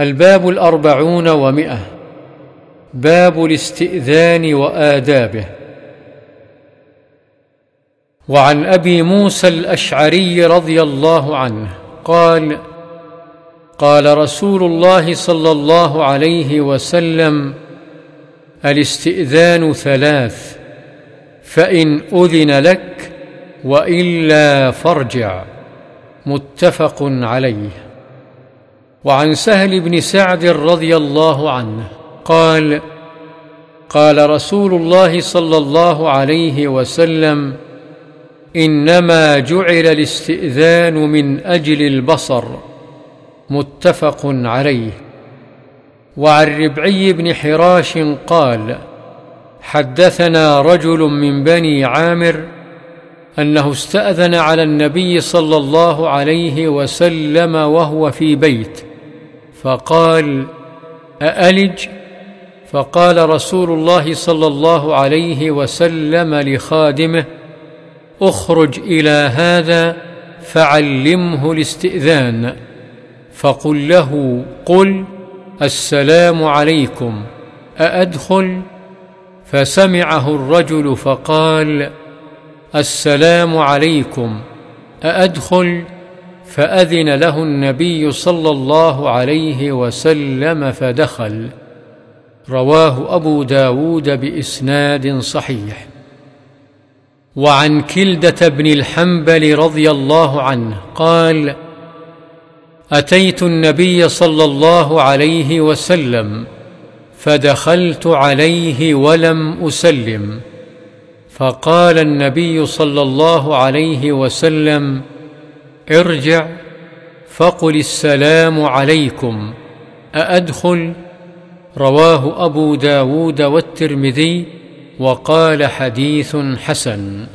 الباب الأربعون ومئة. باب الاستئذان وآدابه. وعن أبي موسى الأشعري رضي الله عنه قال قال رسول الله صلى الله عليه وسلم الإستئذان ثلاث فإن أذن لك وإلا فارجع. متفق عليه. وعن سهل بن سعد رضي الله عنه قال قال رسول الله صلى الله عليه وسلم إنما جعل الاستئذان من أجل البصر. متفق عليه. وعن ربعي بن حراش قال حدثنا رجل من بني عامر أنه استأذن على النبي صلى الله عليه وسلم وهو في بيت. فقال أألج؟ فقال رسول الله صلى الله عليه وسلم لخادمه اخرج إلى هذا فعلمه الاستئذان. فقل له قل السلام عليكم أأدخل؟ فسمعه الرجل فقال السلام عليكم أأدخل؟ فأذن له النبي صلى الله عليه وسلم فدخل. رواه أبو داود بإسناد صحيح. وعن كلدة بن الحنبل رضي الله عنه قال أتيت النبي صلى الله عليه وسلم فدخلت عليه ولم أسلم. فقال النبي صلى الله عليه وسلم ارجع فقل السلام عليكم أأدخل؟ رواه أبو داود والترمذي وقال حديث حسن.